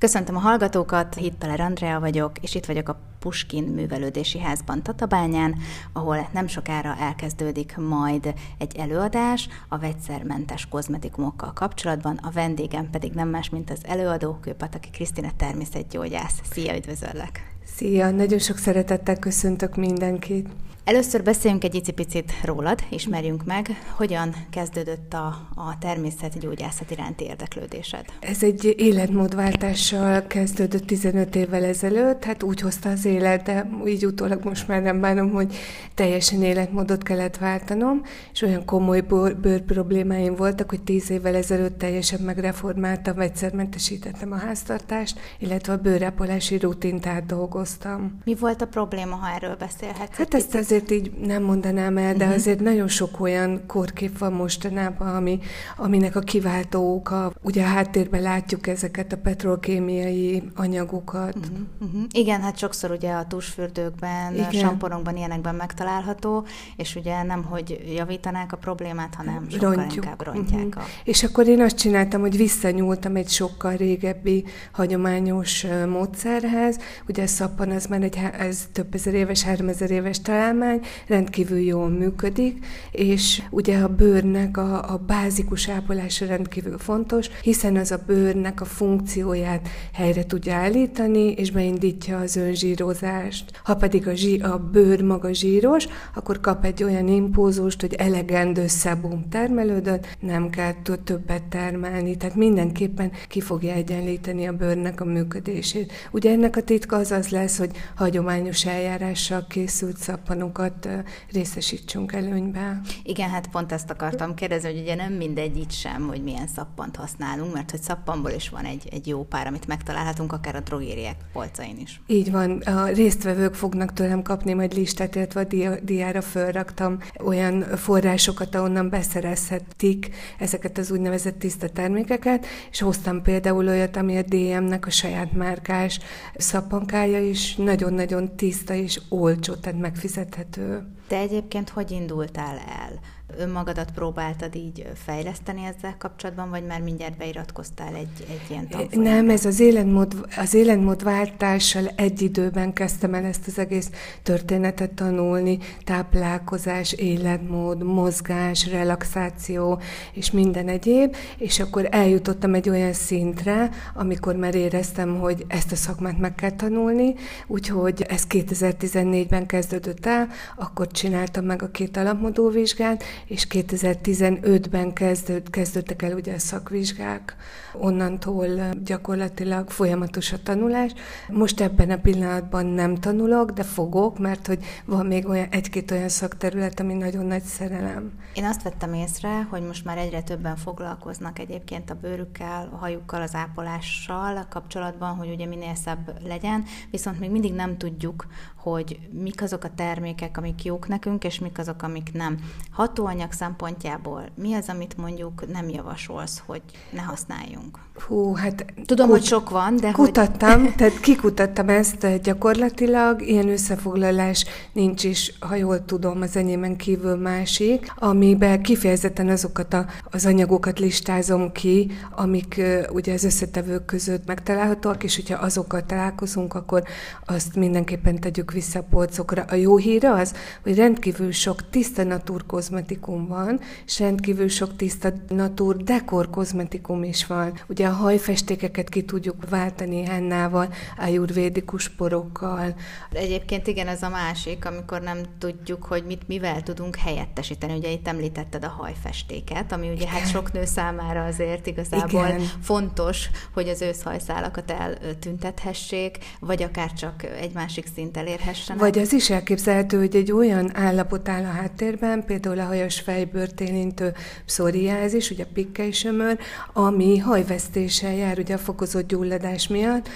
Köszöntöm a hallgatókat, Hitteler Andrea vagyok, és itt vagyok a Puskin Művelődési Házban Tatabányán, ahol nem sokára elkezdődik majd egy előadás a vegyszermentes kozmetikumokkal kapcsolatban. A vendégem pedig nem más, mint az előadó, Kőpataki Krisztina természetgyógyász. Szia, üdvözöllek! Szia, nagyon sok szeretettel köszöntök mindenkit! Először beszéljünk egy icipicit rólad, ismerjünk meg, hogyan kezdődött a, a természetgyógyászat iránti érdeklődésed. Ez egy életmódváltással kezdődött 15 évvel ezelőtt, hát úgy hozta az élet, de így utólag most már nem bánom, hogy teljesen életmódot kellett váltanom, és olyan komoly bőr problémáim voltak, hogy 10 évvel ezelőtt teljesen megreformáltam, vegyszermentesítettem a háztartást, illetve a bőrápolási rutint átdolgoztam. Mi volt a probléma, ha erről beszélhetsz? Hát ezt azért azért így nem mondanám el, de uh-huh. azért nagyon sok olyan kórkép van mostanában, ami, aminek a kiváltó oka, ugye a háttérben látjuk ezeket a petrolkémiai anyagokat. Uh-huh. Uh-huh. Igen, hát sokszor ugye a tusfürdőkben, Igen. samponokban, ilyenekben megtalálható, és ugye nem, hogy javítanák a problémát, hanem sokkal Rontjuk. inkább rontják. Uh-huh. A... És akkor én azt csináltam, hogy visszanyúltam egy sokkal régebbi hagyományos módszerhez. Ugye a szappan az már egy, ez több ezer éves, három ezer éves találmány, rendkívül jól működik, és ugye a bőrnek a, a bázikus ápolása rendkívül fontos, hiszen az a bőrnek a funkcióját helyre tudja állítani, és beindítja az önzsírozást. Ha pedig a, zsí, a bőr maga zsíros, akkor kap egy olyan impulzust, hogy elegendő szebum termelődött, nem kell többet termelni, tehát mindenképpen ki fogja egyenlíteni a bőrnek a működését. Ugye ennek a titka az az lesz, hogy hagyományos eljárással készült szappanokat másokat részesítsünk előnybe. Igen, hát pont ezt akartam kérdezni, hogy ugye nem mindegy itt sem, hogy milyen szappant használunk, mert hogy szappanból is van egy, egy jó pár, amit megtalálhatunk akár a drogériek polcain is. Így van, a résztvevők fognak tőlem kapni majd listát, illetve a diára fölraktam olyan forrásokat, ahonnan beszerezhetik ezeket az úgynevezett tiszta termékeket, és hoztam például olyat, ami a DM-nek a saját márkás szappankája is nagyon-nagyon tiszta és olcsó, tehát megfizethető elérhető. Te egyébként hogy indultál el? Önmagadat próbáltad így fejleszteni ezzel kapcsolatban, vagy már mindjárt beiratkoztál egy, egy ilyen tanfolyamra? Nem, ez az életmód, az életmódváltással egy időben kezdtem el ezt az egész történetet tanulni, táplálkozás, életmód, mozgás, relaxáció, és minden egyéb, és akkor eljutottam egy olyan szintre, amikor már éreztem, hogy ezt a szakmát meg kell tanulni, úgyhogy ez 2014-ben kezdődött el, akkor csináltam meg a két alapmodóvizsgát, és 2015-ben kezdőd, kezdődtek el ugye a szakvizsgák, onnantól gyakorlatilag folyamatos a tanulás. Most ebben a pillanatban nem tanulok, de fogok, mert hogy van még olyan, egy-két olyan szakterület, ami nagyon nagy szerelem. Én azt vettem észre, hogy most már egyre többen foglalkoznak egyébként a bőrükkel, a hajukkal, az ápolással kapcsolatban, hogy ugye minél szebb legyen, viszont még mindig nem tudjuk, hogy mik azok a termékek, amik jók nekünk, és mik azok, amik nem. Hatóanyag szempontjából mi az, amit mondjuk nem javasolsz, hogy ne használjunk? Hú, hát... Tudom, kut- hogy sok van, de Kutattam, hogy... tehát kikutattam ezt gyakorlatilag, ilyen összefoglalás nincs is, ha jól tudom, az enyémen kívül másik, amiben kifejezetten azokat a, az anyagokat listázom ki, amik uh, ugye az összetevők között megtalálhatóak, és hogyha azokkal találkozunk, akkor azt mindenképpen tegyük vissza a polcokra. A jó hír az, hogy rendkívül sok tiszta natúr kozmetikum van, és rendkívül sok tiszta natúr dekor kozmetikum is van. Ugye a hajfestékeket ki tudjuk váltani hennával, ajurvédikus porokkal. Egyébként igen, ez a másik, amikor nem tudjuk, hogy mit mivel tudunk helyettesíteni. Ugye itt említetted a hajfestéket, ami ugye hát igen. hát sok nő számára azért igazából igen. fontos, hogy az őszhajszálakat eltüntethessék, vagy akár csak egy másik szint elér elérhessenek. Vagy az is elképzelhető, hogy egy olyan állapot áll a háttérben, például a hajas fejbőrt érintő pszoriázis, ugye a pikkely sömör, ami hajvesztéssel jár, ugye a fokozott gyulladás miatt.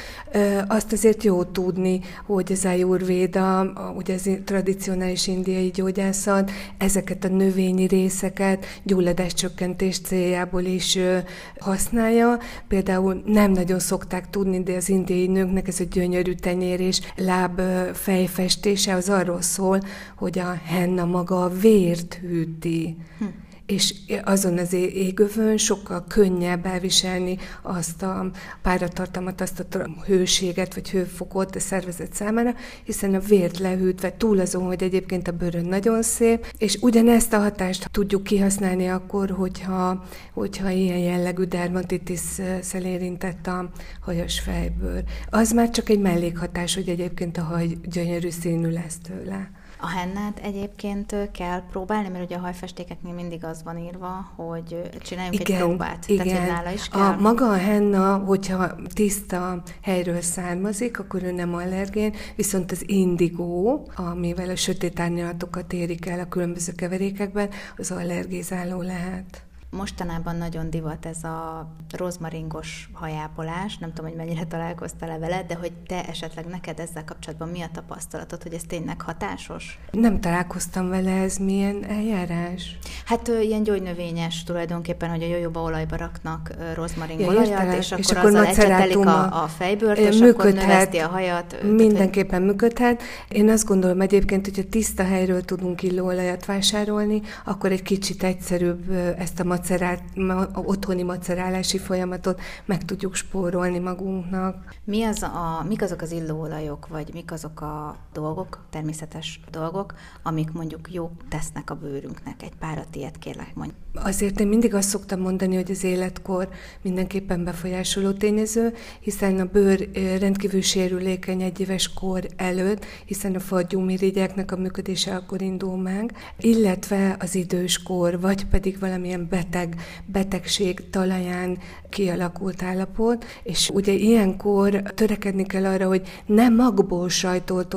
Azt azért jó tudni, hogy az ayurvéda, ugye az tradicionális indiai gyógyászat, ezeket a növényi részeket gyulladáscsökkentés céljából is használja. Például nem nagyon szokták tudni, de az indiai nőknek ez a gyönyörű tenyérés, láb fej fejfestése az arról szól, hogy a henna maga a vért hűti. Hm és azon az égövön sokkal könnyebb elviselni azt a páratartalmat, azt a hőséget vagy hőfokot a szervezet számára, hiszen a vért lehűtve túl azon, hogy egyébként a bőrön nagyon szép, és ugyanezt a hatást tudjuk kihasználni akkor, hogyha, hogyha ilyen jellegű dermatitis érintett a hajas fejbőr. Az már csak egy mellékhatás, hogy egyébként a haj gyönyörű színű lesz tőle. A hennát egyébként kell próbálni, mert ugye a hajfestékeknél mindig az van írva, hogy csináljunk igen, egy próbát. Igen. Tehát, nála is kell. A maga a henna, hogyha tiszta helyről származik, akkor ő nem allergén, viszont az indigó, amivel a sötét árnyalatokat érik el a különböző keverékekben, az allergizáló lehet. Mostanában nagyon divat ez a rozmaringos hajápolás, nem tudom, hogy mennyire találkoztál-e vele, de hogy te esetleg neked ezzel kapcsolatban mi a tapasztalatod, hogy ez tényleg hatásos? Nem találkoztam vele, ez milyen eljárás? Hát ilyen gyógynövényes tulajdonképpen, hogy a jojóba olajba raknak rozmaringolajat, ja, és akkor, és akkor azzal ecsetelik a, a fejbőrt, és működhet, akkor növeszti a hajat. Mindenképpen tehát, működhet. Én azt gondolom egyébként, hogyha tiszta helyről tudunk illóolajat vásárolni, akkor egy kicsit egyszerűbb ezt a macerált, otthoni macerálási folyamatot meg tudjuk spórolni magunknak. Mi az a, mik azok az illóolajok, vagy mik azok a dolgok, természetes dolgok, amik mondjuk jó tesznek a bőrünknek? Egy párat ilyet kérlek mondj. Azért én mindig azt szoktam mondani, hogy az életkor mindenképpen befolyásoló tényező, hiszen a bőr rendkívül sérülékeny egy éves kor előtt, hiszen a fagyúmirigyeknek a működése akkor indul meg, illetve az időskor, vagy pedig valamilyen beteg beteg, betegség talaján kialakult állapot, és ugye ilyenkor törekedni kell arra, hogy nem magból sajtolt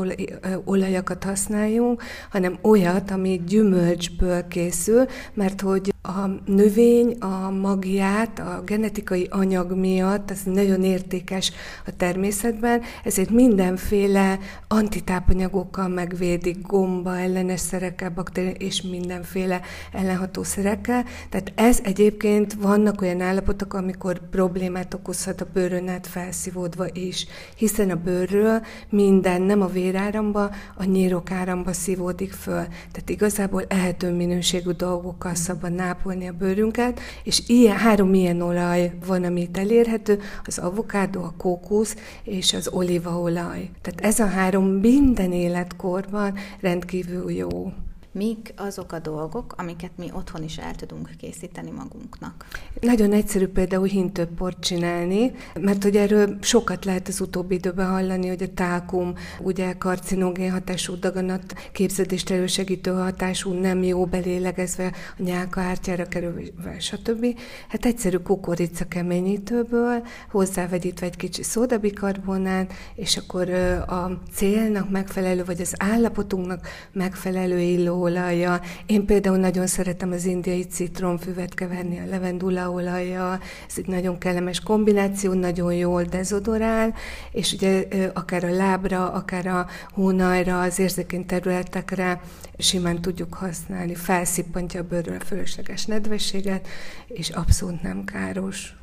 olajakat használjunk, hanem olyat, ami gyümölcsből készül, mert hogy a növény a magját, a genetikai anyag miatt, ez nagyon értékes a természetben, ezért mindenféle antitápanyagokkal megvédik, gomba ellenes szerekkel, baktérium és mindenféle ellenható szerekkel. Tehát ez egyébként vannak olyan állapotok, amikor problémát okozhat a bőrön át felszívódva is, hiszen a bőrről minden nem a véráramba, a nyírok áramba szívódik föl. Tehát igazából ehető minőségű dolgokkal szabad ápolni a bőrünket, és ilyen, három ilyen olaj van, amit elérhető, az avokádó, a kókusz és az olívaolaj. Tehát ez a három minden életkorban rendkívül jó. Mik azok a dolgok, amiket mi otthon is el tudunk készíteni magunknak? Nagyon egyszerű például hintőport csinálni, mert hogy erről sokat lehet az utóbbi időben hallani, hogy a tákum ugye karcinogén hatású daganat képződést elősegítő hatású, nem jó belélegezve, a nyálka ártyára kerülve, stb. Hát egyszerű kukorica keményítőből hozzávegyítve egy kicsi szódabikarbonát, és akkor a célnak megfelelő, vagy az állapotunknak megfelelő illó olajja. Én például nagyon szeretem az indiai citromfüvet keverni a levendula olajja. Ez egy nagyon kellemes kombináció, nagyon jól dezodorál, és ugye akár a lábra, akár a hónajra, az érzékeny területekre simán tudjuk használni. Felszippantja a bőrről a fölösleges nedvességet, és abszolút nem káros.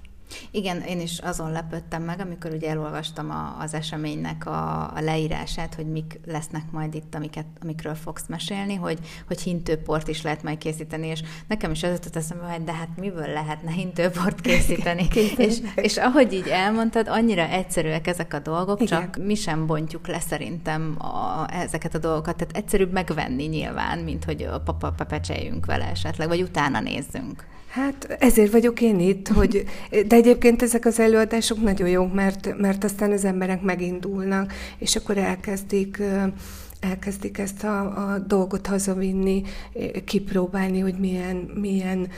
Igen, én is azon lepődtem meg, amikor ugye elolvastam a, az eseménynek a, a leírását, hogy mik lesznek majd itt, amiket, amikről fogsz mesélni, hogy, hogy hintőport is lehet majd készíteni, és nekem is az jutott eszembe, hogy de hát miből lehetne hintőport készíteni. és, és ahogy így elmondtad, annyira egyszerűek ezek a dolgok, Igen. csak mi sem bontjuk le szerintem a, ezeket a dolgokat. Tehát egyszerűbb megvenni nyilván, mint hogy papa pepecseljünk vele esetleg, vagy utána nézzünk. Hát ezért vagyok én itt, hogy, de egyébként ezek az előadások nagyon jók, mert, mert aztán az emberek megindulnak, és akkor elkezdik elkezdik ezt a, a dolgot hazavinni, kipróbálni, hogy milyen, milyen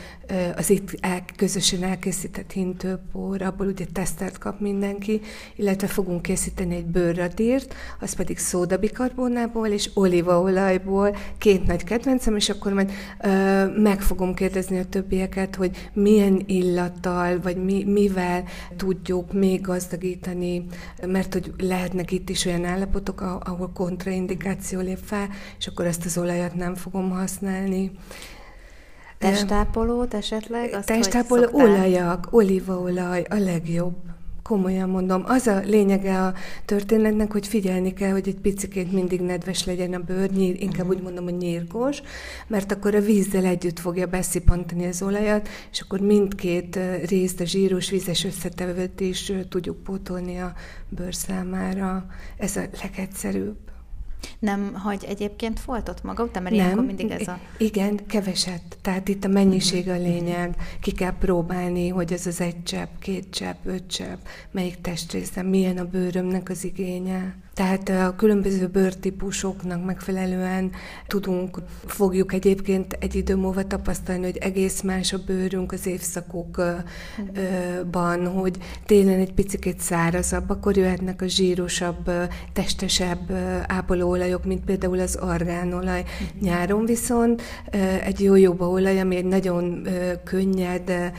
az itt el, közösen elkészített hintőpor, abból ugye tesztelt kap mindenki, illetve fogunk készíteni egy bőrradírt, az pedig szódabikarbónából és olívaolajból, két nagy kedvencem, és akkor majd ö, meg fogom kérdezni a többieket, hogy milyen illattal, vagy mi, mivel tudjuk még gazdagítani, mert hogy lehetnek itt is olyan állapotok, ahol kontraindikáció komplikáció lép fel, és akkor ezt az olajat nem fogom használni. Testápolót esetleg? Azt Testápoló olajak, olívaolaj a legjobb Komolyan mondom. Az a lényege a történetnek, hogy figyelni kell, hogy egy picikét mindig nedves legyen a bőr, nyír, inkább úgy mondom, hogy nyírkos, mert akkor a vízzel együtt fogja beszipantani az olajat, és akkor mindkét részt, a zsíros, vízes összetevőt is tudjuk pótolni a bőr számára. Ez a legegyszerűbb. Nem hagy egyébként foltot maga után, mert nem, mindig ez a... Igen, keveset. Tehát itt a mennyiség a lényeg. Ki kell próbálni, hogy ez az egy csepp, két csepp, öt csepp, melyik testrészem, milyen a bőrömnek az igénye. Tehát a különböző bőrtípusoknak megfelelően tudunk, fogjuk egyébként egy idő múlva tapasztalni, hogy egész más a bőrünk az évszakokban, hogy télen egy picit szárazabb, akkor jöhetnek a zsírosabb, testesebb ápolóolajok, mint például az argánolaj. Nyáron viszont egy jó jóba olaj, ami egy nagyon könnyed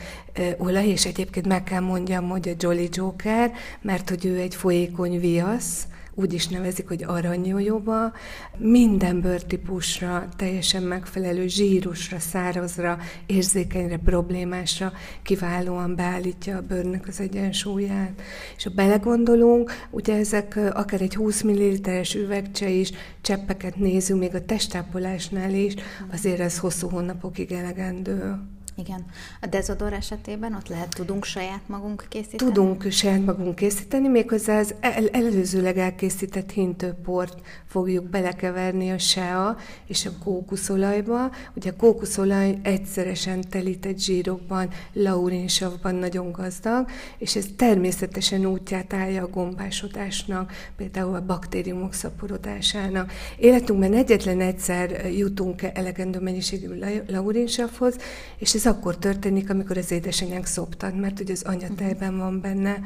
olaj, és egyébként meg kell mondjam, hogy a Jolly Joker, mert hogy ő egy folyékony viasz, úgy is nevezik, hogy aranyjójóba, minden bőrtípusra teljesen megfelelő zsírusra, szárazra, érzékenyre, problémásra kiválóan beállítja a bőrnek az egyensúlyát. És ha belegondolunk, ugye ezek akár egy 20 ml-es üvegcse is, cseppeket nézünk, még a testápolásnál is, azért ez hosszú hónapokig elegendő. Igen. A dezodor esetében ott lehet, tudunk saját magunk készíteni? Tudunk saját magunk készíteni, méghozzá az el- előzőleg elkészített hintőport fogjuk belekeverni a sea és a kókuszolajba. Ugye a kókuszolaj egyszeresen telített zsírokban, laurinsavban nagyon gazdag, és ez természetesen útját állja a gombásodásnak, például a baktériumok szaporodásának. Életünkben egyetlen egyszer jutunk elegendő mennyiségű laurinsavhoz, és ez akkor történik, amikor az édesanyánk szoptat, mert ugye az anyatejben van benne.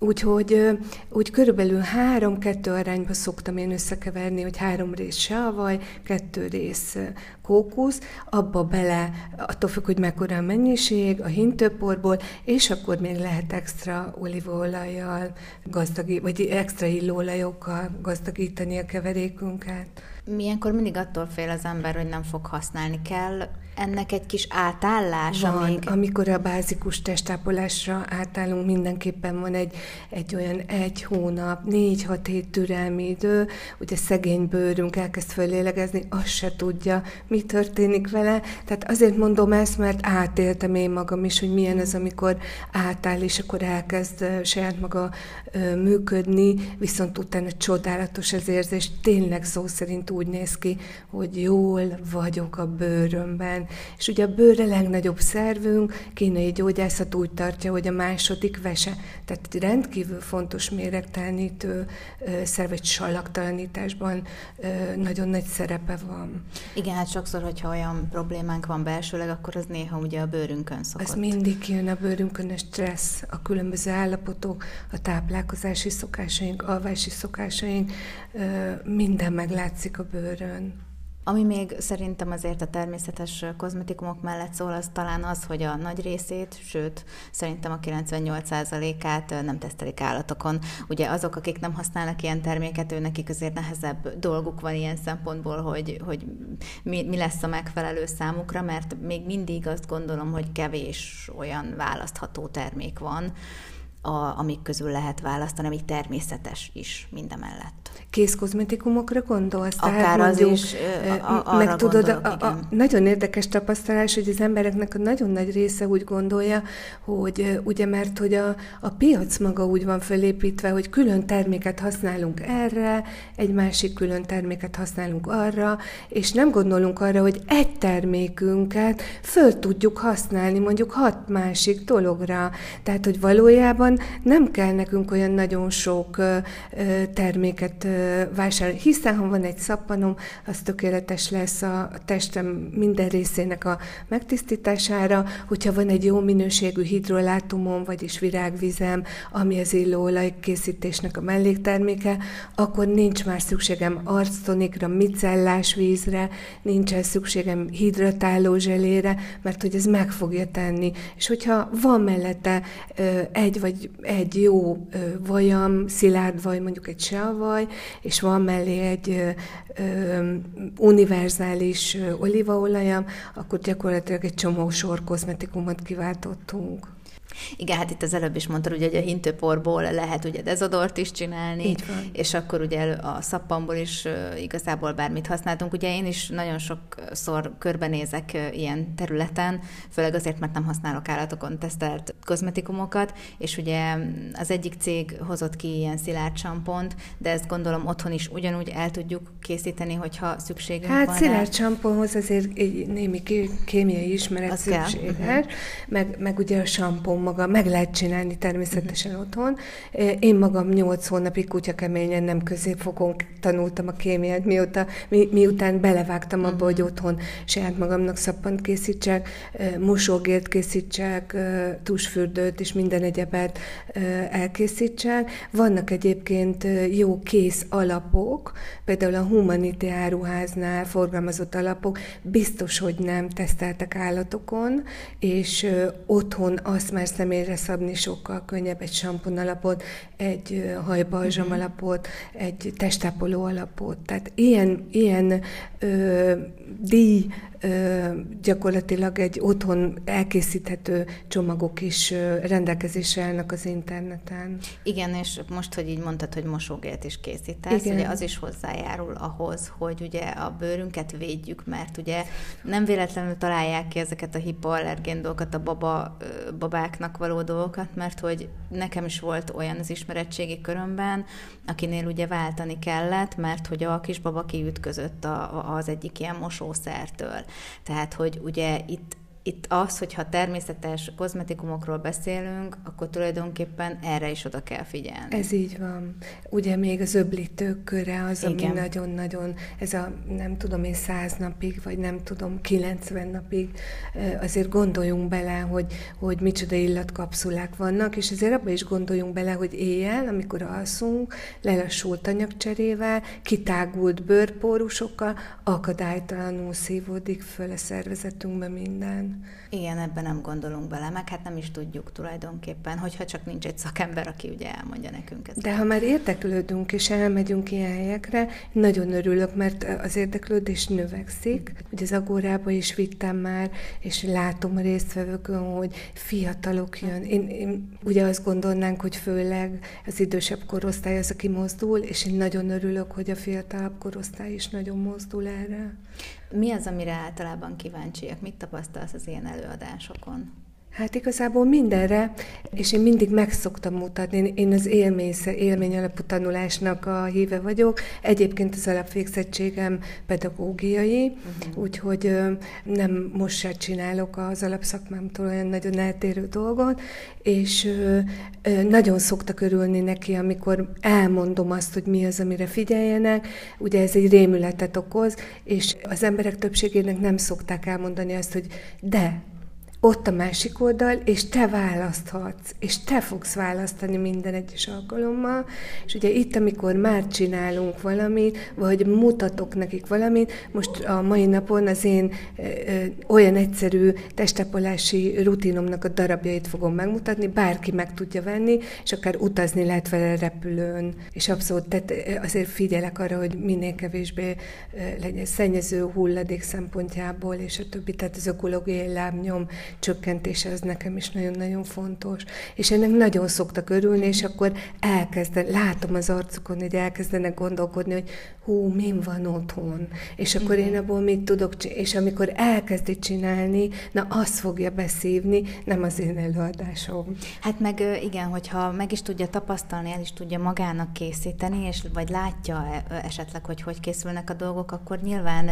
Úgyhogy úgy körülbelül három-kettő arányba szoktam én összekeverni, hogy három rész seavaj, kettő rész kókusz, abba bele, attól függ, hogy mekkora a mennyiség, a hintőporból, és akkor még lehet extra olívaolajjal gazdagítani, vagy extra illóolajokkal gazdagítani a keverékünket. Milyenkor mindig attól fél az ember, hogy nem fog használni kell ennek egy kis átállás? Van, amíg... amikor a bázikus testápolásra átállunk, mindenképpen van egy, egy olyan egy hónap, négy-hat hét türelmi idő, ugye szegény bőrünk elkezd fölélegezni, azt se tudja, mi történik vele. Tehát azért mondom ezt, mert átéltem én magam is, hogy milyen ez, amikor átáll, és akkor elkezd saját maga működni, viszont utána csodálatos az érzés, tényleg szó szerint úgy néz ki, hogy jól vagyok a bőrömben, és ugye a bőr a legnagyobb szervünk, kínai gyógyászat úgy tartja, hogy a második vese, tehát egy rendkívül fontos méregtelenítő szerv, egy salaktalanításban nagyon nagy szerepe van. Igen, hát sokszor, hogyha olyan problémánk van belsőleg, akkor az néha ugye a bőrünkön szokott. Az mindig jön a bőrünkön, a stressz, a különböző állapotok, a táplálkozási szokásaink, alvási szokásaink, minden meglátszik a bőrön. Ami még szerintem azért a természetes kozmetikumok mellett szól, az talán az, hogy a nagy részét, sőt, szerintem a 98%-át nem tesztelik állatokon. Ugye azok, akik nem használnak ilyen terméket, ő nekik azért nehezebb dolguk van ilyen szempontból, hogy, hogy mi, mi lesz a megfelelő számukra, mert még mindig azt gondolom, hogy kevés olyan választható termék van, a, amik közül lehet választani, ami természetes is mindemellett. Készkozmetikumokra gondolsz? Akár Tehát mondjuk, az is, a, meg tudod, gondolok, a, a, nagyon érdekes tapasztalás, hogy az embereknek a nagyon nagy része úgy gondolja, hogy ugye mert hogy a, a piac maga úgy van fölépítve, hogy külön terméket használunk erre, egy másik külön terméket használunk arra, és nem gondolunk arra, hogy egy termékünket föl tudjuk használni mondjuk hat másik dologra. Tehát, hogy valójában nem kell nekünk olyan nagyon sok terméket vásárolni, hiszen ha van egy szappanom, az tökéletes lesz a testem minden részének a megtisztítására, hogyha van egy jó minőségű hidrolátumom, vagyis virágvizem, ami az illóolaj készítésnek a mellékterméke, akkor nincs már szükségem arctonikra, micellás vízre, nincsen szükségem hidratáló zselére, mert hogy ez meg fogja tenni. És hogyha van mellette egy vagy egy, jó vajam, szilárd vaj, mondjuk egy seavaj, és van mellé egy ö, univerzális olívaolajam, akkor gyakorlatilag egy csomó sor kozmetikumot kiváltottunk. Igen, hát itt az előbb is mondtad, ugye, hogy a hintőporból lehet ugye dezodort is csinálni, Így van. és akkor ugye a szappanból is igazából bármit használtunk. Ugye én is nagyon sokszor körbenézek ilyen területen, főleg azért, mert nem használok állatokon tesztelt kozmetikumokat, és ugye az egyik cég hozott ki ilyen szilárd sampont, de ezt gondolom otthon is ugyanúgy el tudjuk készíteni, hogyha szükségünk hát, van. Hát szilárd samponhoz azért egy némi kémiai ismeret Az szükséges, uh-huh. meg, meg ugye a sampon maga meg lehet csinálni természetesen uh-huh. otthon. Én magam nyolc hónapig kutyakeményen nem középfokon tanultam a kémiát, mióta, mi, miután belevágtam abba, uh-huh. hogy otthon saját magamnak szappant készítsek, mosógért készítsek, tusfürdőt és minden egyebet elkészítsek. Vannak egyébként jó kész alapok, például a Humanity áruháznál forgalmazott alapok, biztos, hogy nem teszteltek állatokon, és otthon azt már személyre szabni sokkal könnyebb egy sampon alapot, egy hajbalzsam uh-huh. alapot, egy testápoló alapot. Tehát ilyen, ilyen ö, díj gyakorlatilag egy otthon elkészíthető csomagok is rendelkezésre állnak az interneten. Igen, és most, hogy így mondtad, hogy mosógért is készítesz, Igen. ugye az is hozzájárul ahhoz, hogy ugye a bőrünket védjük, mert ugye nem véletlenül találják ki ezeket a hipoallergén dolgokat, a baba, babáknak való dolgokat, mert hogy nekem is volt olyan az ismeretségi körömben, akinél ugye váltani kellett, mert hogy a kisbaba kiütközött a, az egyik ilyen mosószertől. Tehát, hogy ugye itt itt az, hogyha természetes kozmetikumokról beszélünk, akkor tulajdonképpen erre is oda kell figyelni. Ez így van. Ugye még az öblítők köre az, Igen. ami nagyon-nagyon, ez a nem tudom én száz napig, vagy nem tudom, 90 napig, azért gondoljunk bele, hogy, hogy micsoda illatkapszulák vannak, és azért abban is gondoljunk bele, hogy éjjel, amikor alszunk, lelassult anyagcserével, kitágult bőrpórusokkal, akadálytalanul szívódik föl a szervezetünkbe minden. Igen, ebben nem gondolunk bele, meg hát nem is tudjuk tulajdonképpen, hogyha csak nincs egy szakember, aki ugye elmondja nekünk ezt. De ha már érdeklődünk és elmegyünk ilyen helyekre, nagyon örülök, mert az érdeklődés növekszik. Ugye az agórába is vittem már, és látom a résztvevőkön, hogy fiatalok jön. Én, én ugye azt gondolnánk, hogy főleg az idősebb korosztály az, aki mozdul, és én nagyon örülök, hogy a fiatalabb korosztály is nagyon mozdul erre. Mi az, amire általában kíváncsiak? Mit tapasztalsz az ilyen előadásokon? Hát igazából mindenre, és én mindig meg szoktam mutatni. Én az élmény, élmény alapú tanulásnak a híve vagyok. Egyébként az alapvégzettségem pedagógiai, uh-huh. úgyhogy nem most se csinálok az alapszakmámtól olyan nagyon eltérő dolgot, és nagyon szoktak örülni neki, amikor elmondom azt, hogy mi az, amire figyeljenek. Ugye ez egy rémületet okoz, és az emberek többségének nem szokták elmondani azt, hogy de, ott a másik oldal, és te választhatsz, és te fogsz választani minden egyes alkalommal, és ugye itt, amikor már csinálunk valamit, vagy mutatok nekik valamit, most a mai napon az én ö, olyan egyszerű testapolási rutinomnak a darabjait fogom megmutatni, bárki meg tudja venni, és akár utazni lehet vele repülőn, és abszolút tehát azért figyelek arra, hogy minél kevésbé legyen szennyező hulladék szempontjából, és a többi, tehát az ökológiai lábnyom csökkentése az nekem is nagyon-nagyon fontos. És ennek nagyon szoktak örülni, és akkor elkezden, látom az arcukon, hogy elkezdenek gondolkodni, hogy hú, min van otthon, és akkor én abból mit tudok és amikor elkezdi csinálni, na azt fogja beszívni, nem az én előadásom. Hát meg igen, hogyha meg is tudja tapasztalni, el is tudja magának készíteni, és vagy látja esetleg, hogy hogy készülnek a dolgok, akkor nyilván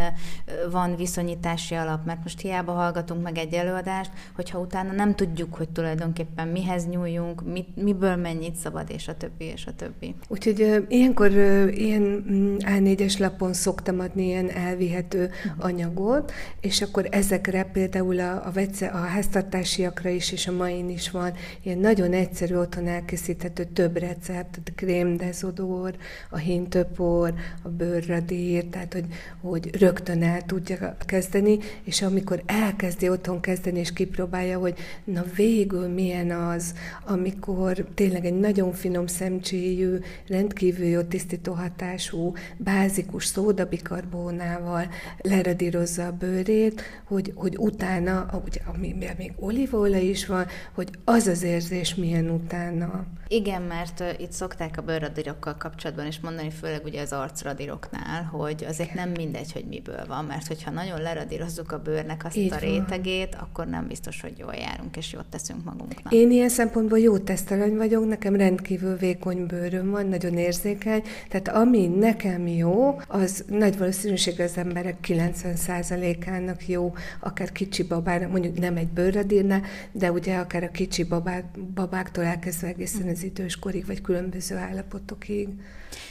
van viszonyítási alap, mert most hiába hallgatunk meg egy előadást, hogyha utána nem tudjuk, hogy tulajdonképpen mihez nyúljunk, mit, miből mennyit szabad, és a többi, és a többi. Úgyhogy ilyenkor uh, ilyen A4-es lapon szoktam adni ilyen elvihető uh-huh. anyagot, és akkor ezekre például a, a, vece, a háztartásiakra is, és a main is van ilyen nagyon egyszerű otthon elkészíthető több recept, a krém dezodor, a hintőpor, a bőrradír, tehát hogy, hogy rögtön el tudja kezdeni, és amikor elkezdi otthon kezdeni, és kipróbálja, hogy na végül milyen az, amikor tényleg egy nagyon finom szemcséjű, rendkívül jó tisztító hatású, bázikus szódabikarbónával leradírozza a bőrét, hogy, hogy utána, ugye, ami még olívaolaj is van, hogy az az érzés milyen utána. Igen, mert uh, itt szokták a bőrradírokkal kapcsolatban is mondani, főleg ugye az arcradíroknál, hogy azért nem mindegy, hogy miből van, mert hogyha nagyon leradírozzuk a bőrnek azt Így a rétegét, van. akkor nem biztos, hogy jól járunk és jót teszünk magunknak. Én ilyen szempontból jó tesztelany vagyok, nekem rendkívül vékony bőröm van, nagyon érzékeny, tehát ami nekem jó, az nagy valószínűség az emberek 90%-ának jó, akár kicsi babának, mondjuk nem egy bőrradírnál, de ugye akár a kicsi babák, babáktól elkezdve egészen az időskorig, vagy különböző állapotokig.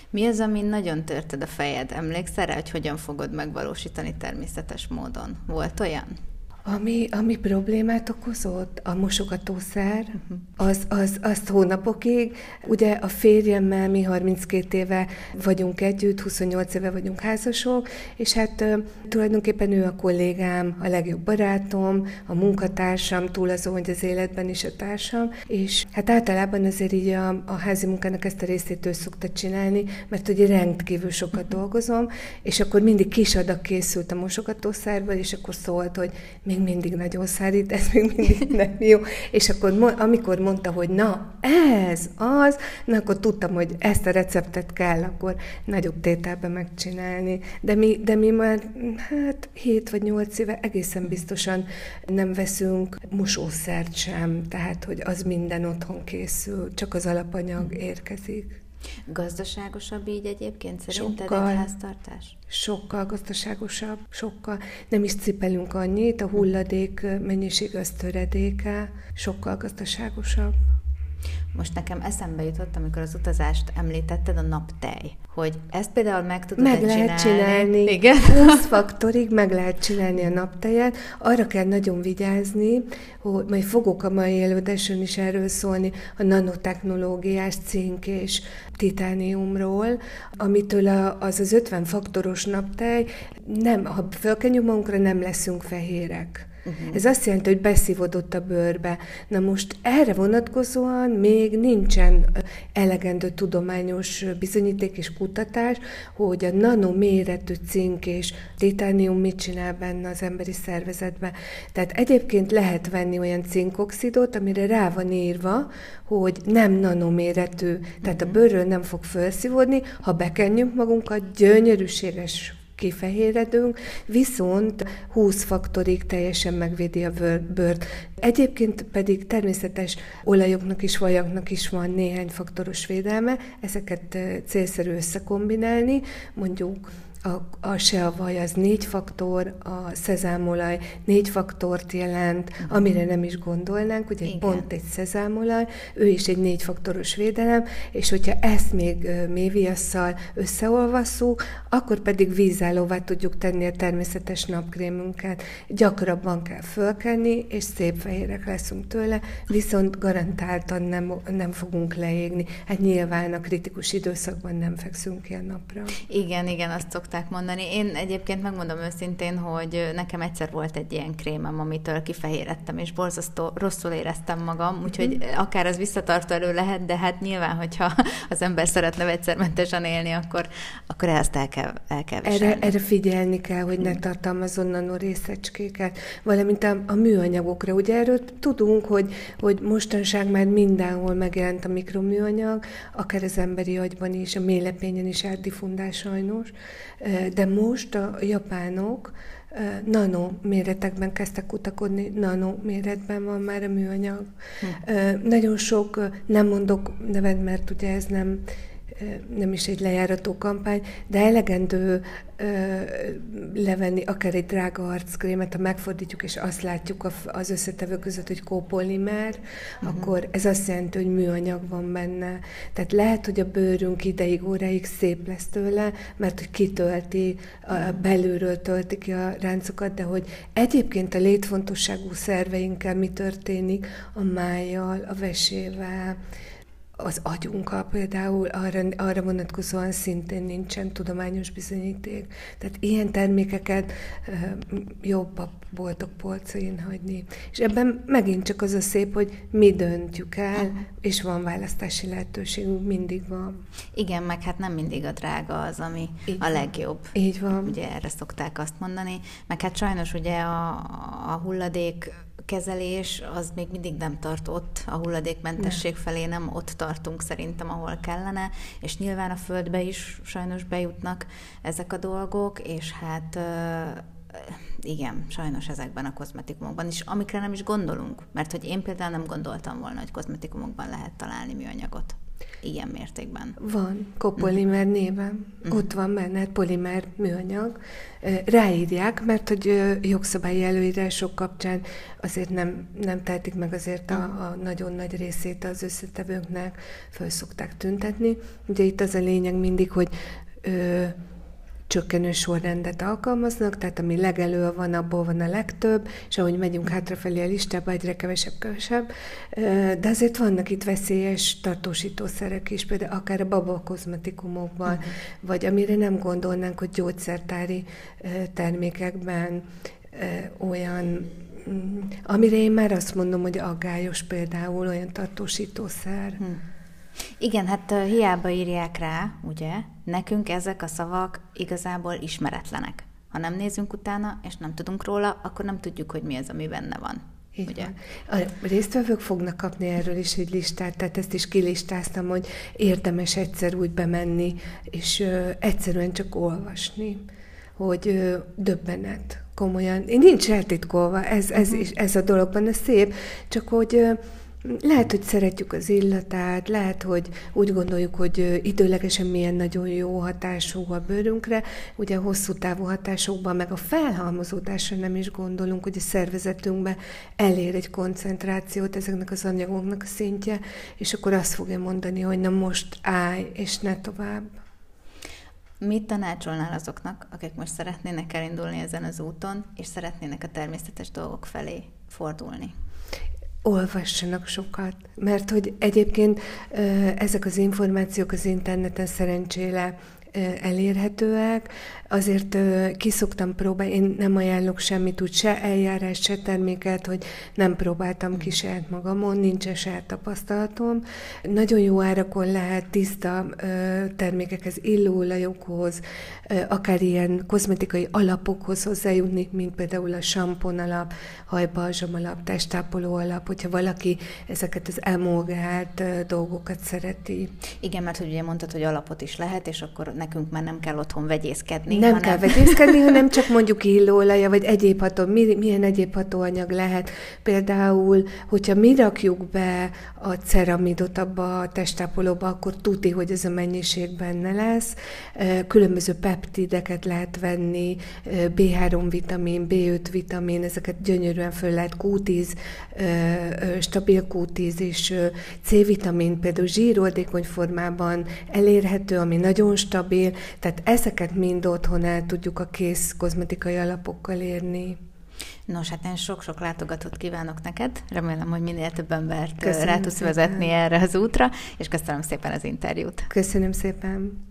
Mi az, ami nagyon törted a fejed? Emlékszel rá, hogy hogyan fogod megvalósítani természetes módon? Volt olyan? Ami, ami problémát okozott, a mosogatószer, uh-huh. az, az, azt hónapokig, ugye a férjemmel mi 32 éve vagyunk együtt, 28 éve vagyunk házasok, és hát tulajdonképpen ő a kollégám, a legjobb barátom, a munkatársam, túl azon, hogy az életben is a társam, és hát általában azért így a, a házi munkának ezt a részét ő szokta csinálni, mert ugye rendkívül sokat uh-huh. dolgozom, és akkor mindig kis adag készült a mosogatószerből, és akkor szólt, hogy mi még mindig nagyon szárít, ez még mindig nem jó. És akkor amikor mondta, hogy na, ez az, na akkor tudtam, hogy ezt a receptet kell akkor nagyobb tételben megcsinálni. De mi, de mi már hát 7 vagy 8 éve egészen biztosan nem veszünk mosószert sem, tehát hogy az minden otthon készül, csak az alapanyag érkezik. Gazdaságosabb így egyébként szerinted sokkal, egy háztartás? Sokkal gazdaságosabb, sokkal. Nem is cipelünk annyit, a hulladék mennyiség az töredéke, sokkal gazdaságosabb. Most nekem eszembe jutott, amikor az utazást említetted, a naptej. Hogy ezt például meg tudod Meg lehet csinálni. csinálni. Igen. 20 faktorig meg lehet csinálni a naptejet. Arra kell nagyon vigyázni, hogy majd fogok a mai előadáson is erről szólni, a nanotechnológiás cink és titániumról, amitől az az 50 faktoros naptej, nem, ha fölkenjük magunkra, nem leszünk fehérek. Uh-huh. Ez azt jelenti, hogy beszívódott a bőrbe. Na most erre vonatkozóan még nincsen elegendő tudományos bizonyíték és kutatás, hogy a nanoméretű cink és titánium mit csinál benne az emberi szervezetben. Tehát egyébként lehet venni olyan cinkoxidot, amire rá van írva, hogy nem nanoméretű, tehát a bőrről nem fog felszívódni, ha bekenjük magunkat, gyönyörűséges kifehéredünk, viszont 20 faktorig teljesen megvédi a bőrt. Egyébként pedig természetes olajoknak is, vajaknak is van néhány faktoros védelme, ezeket eh, célszerű összekombinálni, mondjuk a, a se a vaj az négy faktor, a szezámolaj négy faktort jelent, amire nem is gondolnánk, ugye Igen. pont egy szezámolaj, ő is egy négy faktoros védelem, és hogyha ezt még méviasszal összeolvasszuk, akkor pedig vízállóvá tudjuk tenni a természetes napkrémünket. Gyakrabban kell fölkenni, és szép fehérek leszünk tőle, viszont garantáltan nem, nem fogunk leégni. Hát nyilván a kritikus időszakban nem fekszünk a napra. Igen, igen, azt szoktam szokták mondani. Én egyébként megmondom őszintén, hogy nekem egyszer volt egy ilyen krémem, amitől kifehérettem, és borzasztó rosszul éreztem magam, úgyhogy mm-hmm. akár az visszatartó elő lehet, de hát nyilván, hogyha az ember szeretne vegyszermentesen élni, akkor, akkor ezt el kell, el kell erre, erre figyelni kell, hogy ne tartalmazzon nanorészecskéket, valamint a, a műanyagokra. Ugye erről tudunk, hogy, hogy mostanság már mindenhol megjelent a mikroműanyag, akár az emberi agyban is, a mélepényen is átdifundál sajnos, de most a japánok nano méretekben kezdtek kutakodni, nano méretben van már a műanyag. Hm. Nagyon sok, nem mondok nevet, mert ugye ez nem nem is egy lejárató kampány, de elegendő ö, levenni akár egy drága arckrémet, ha megfordítjuk, és azt látjuk az összetevő között, hogy kópolimer, uh-huh. akkor ez azt jelenti, hogy műanyag van benne. Tehát lehet, hogy a bőrünk ideig, óráig szép lesz tőle, mert hogy kitölti, a, belülről tölti ki a ráncokat, de hogy egyébként a létfontosságú szerveinkkel mi történik, a májjal, a vesével, az agyunkkal például arra, arra vonatkozóan szintén nincsen tudományos bizonyíték. Tehát ilyen termékeket jobb a boltok polcain hagyni. És ebben megint csak az a szép, hogy mi döntjük el, uh-huh. és van választási lehetőségünk, mindig van. Igen, meg hát nem mindig a drága az, ami Így a legjobb. Így van. Ugye erre szokták azt mondani. Meg hát sajnos ugye a, a hulladék kezelés az még mindig nem tart ott, a hulladékmentesség felé nem ott tartunk szerintem, ahol kellene, és nyilván a földbe is sajnos bejutnak ezek a dolgok, és hát igen, sajnos ezekben a kozmetikumokban is, amikre nem is gondolunk, mert hogy én például nem gondoltam volna, hogy kozmetikumokban lehet találni műanyagot ilyen mértékben. Van, kopolimer uh-huh. néven. Uh-huh. Ott van benne polimer műanyag. Ráírják, mert hogy jogszabályi előírások kapcsán azért nem, nem tehetik meg azért a, a nagyon nagy részét az összetevőknek, föl szokták tüntetni. Ugye itt az a lényeg mindig, hogy ö, csökkenő sorrendet alkalmaznak, tehát ami legelő van, abból van a legtöbb, és ahogy megyünk hátrafelé a listába, egyre kevesebb, kevesebb. De azért vannak itt veszélyes tartósítószerek is, például akár a baba kozmetikumokban, uh-huh. vagy amire nem gondolnánk, hogy gyógyszertári termékekben olyan mm, amire én már azt mondom, hogy aggályos például olyan tartósítószer. Hmm. Igen, hát hiába írják rá, ugye, nekünk ezek a szavak igazából ismeretlenek. Ha nem nézünk utána, és nem tudunk róla, akkor nem tudjuk, hogy mi az, ami benne van. Így ugye? Van. A résztvevők fognak kapni erről is egy listát, tehát ezt is kilistáztam, hogy érdemes egyszer úgy bemenni, és ö, egyszerűen csak olvasni, hogy ö, döbbenet, komolyan. Nincs eltitkolva, ez, ez, uh-huh. is, ez a dologban, ez szép, csak hogy ö, lehet, hogy szeretjük az illatát, lehet, hogy úgy gondoljuk, hogy időlegesen milyen nagyon jó hatású a bőrünkre, ugye hosszú távú hatásokban, meg a felhalmozódásra nem is gondolunk, hogy a szervezetünkbe elér egy koncentrációt ezeknek az anyagoknak a szintje, és akkor azt fogja mondani, hogy na most állj, és ne tovább. Mit tanácsolnál azoknak, akik most szeretnének elindulni ezen az úton, és szeretnének a természetes dolgok felé fordulni? Olvassanak sokat, mert hogy egyébként ezek az információk az interneten szerencsére elérhetőek, azért kiszoktam próbálni, én nem ajánlok semmit, úgy se eljárás, se terméket, hogy nem próbáltam ki saját magamon, nincs se tapasztalatom. Nagyon jó árakon lehet tiszta termékekhez, illóolajokhoz, akár ilyen kozmetikai alapokhoz hozzájutni, mint például a sampon alap, hajbalzsam alap, testápoló alap, hogyha valaki ezeket az emulgált dolgokat szereti. Igen, mert hogy ugye mondtad, hogy alapot is lehet, és akkor nekünk már nem kell otthon vegyészkedni. Nem hanem... kell vegyészkedni, hanem csak mondjuk illóolaja, vagy egyéb ható, milyen egyéb hatóanyag lehet. Például, hogyha mi rakjuk be a ceramidot abba a testápolóba, akkor tuti, hogy ez a mennyiség benne lesz. Különböző peptideket lehet venni, B3 vitamin, B5 vitamin, ezeket gyönyörűen föl lehet Q10, stabil Q10 és C-vitamin például zsíroldékony formában elérhető, ami nagyon stabil, tehát ezeket mind otthon el tudjuk a kész kozmetikai alapokkal érni. Nos, hát én sok-sok látogatót kívánok neked. Remélem, hogy minél több embert köszönöm rá tudsz szépen. vezetni erre az útra, és köszönöm szépen az interjút. Köszönöm szépen.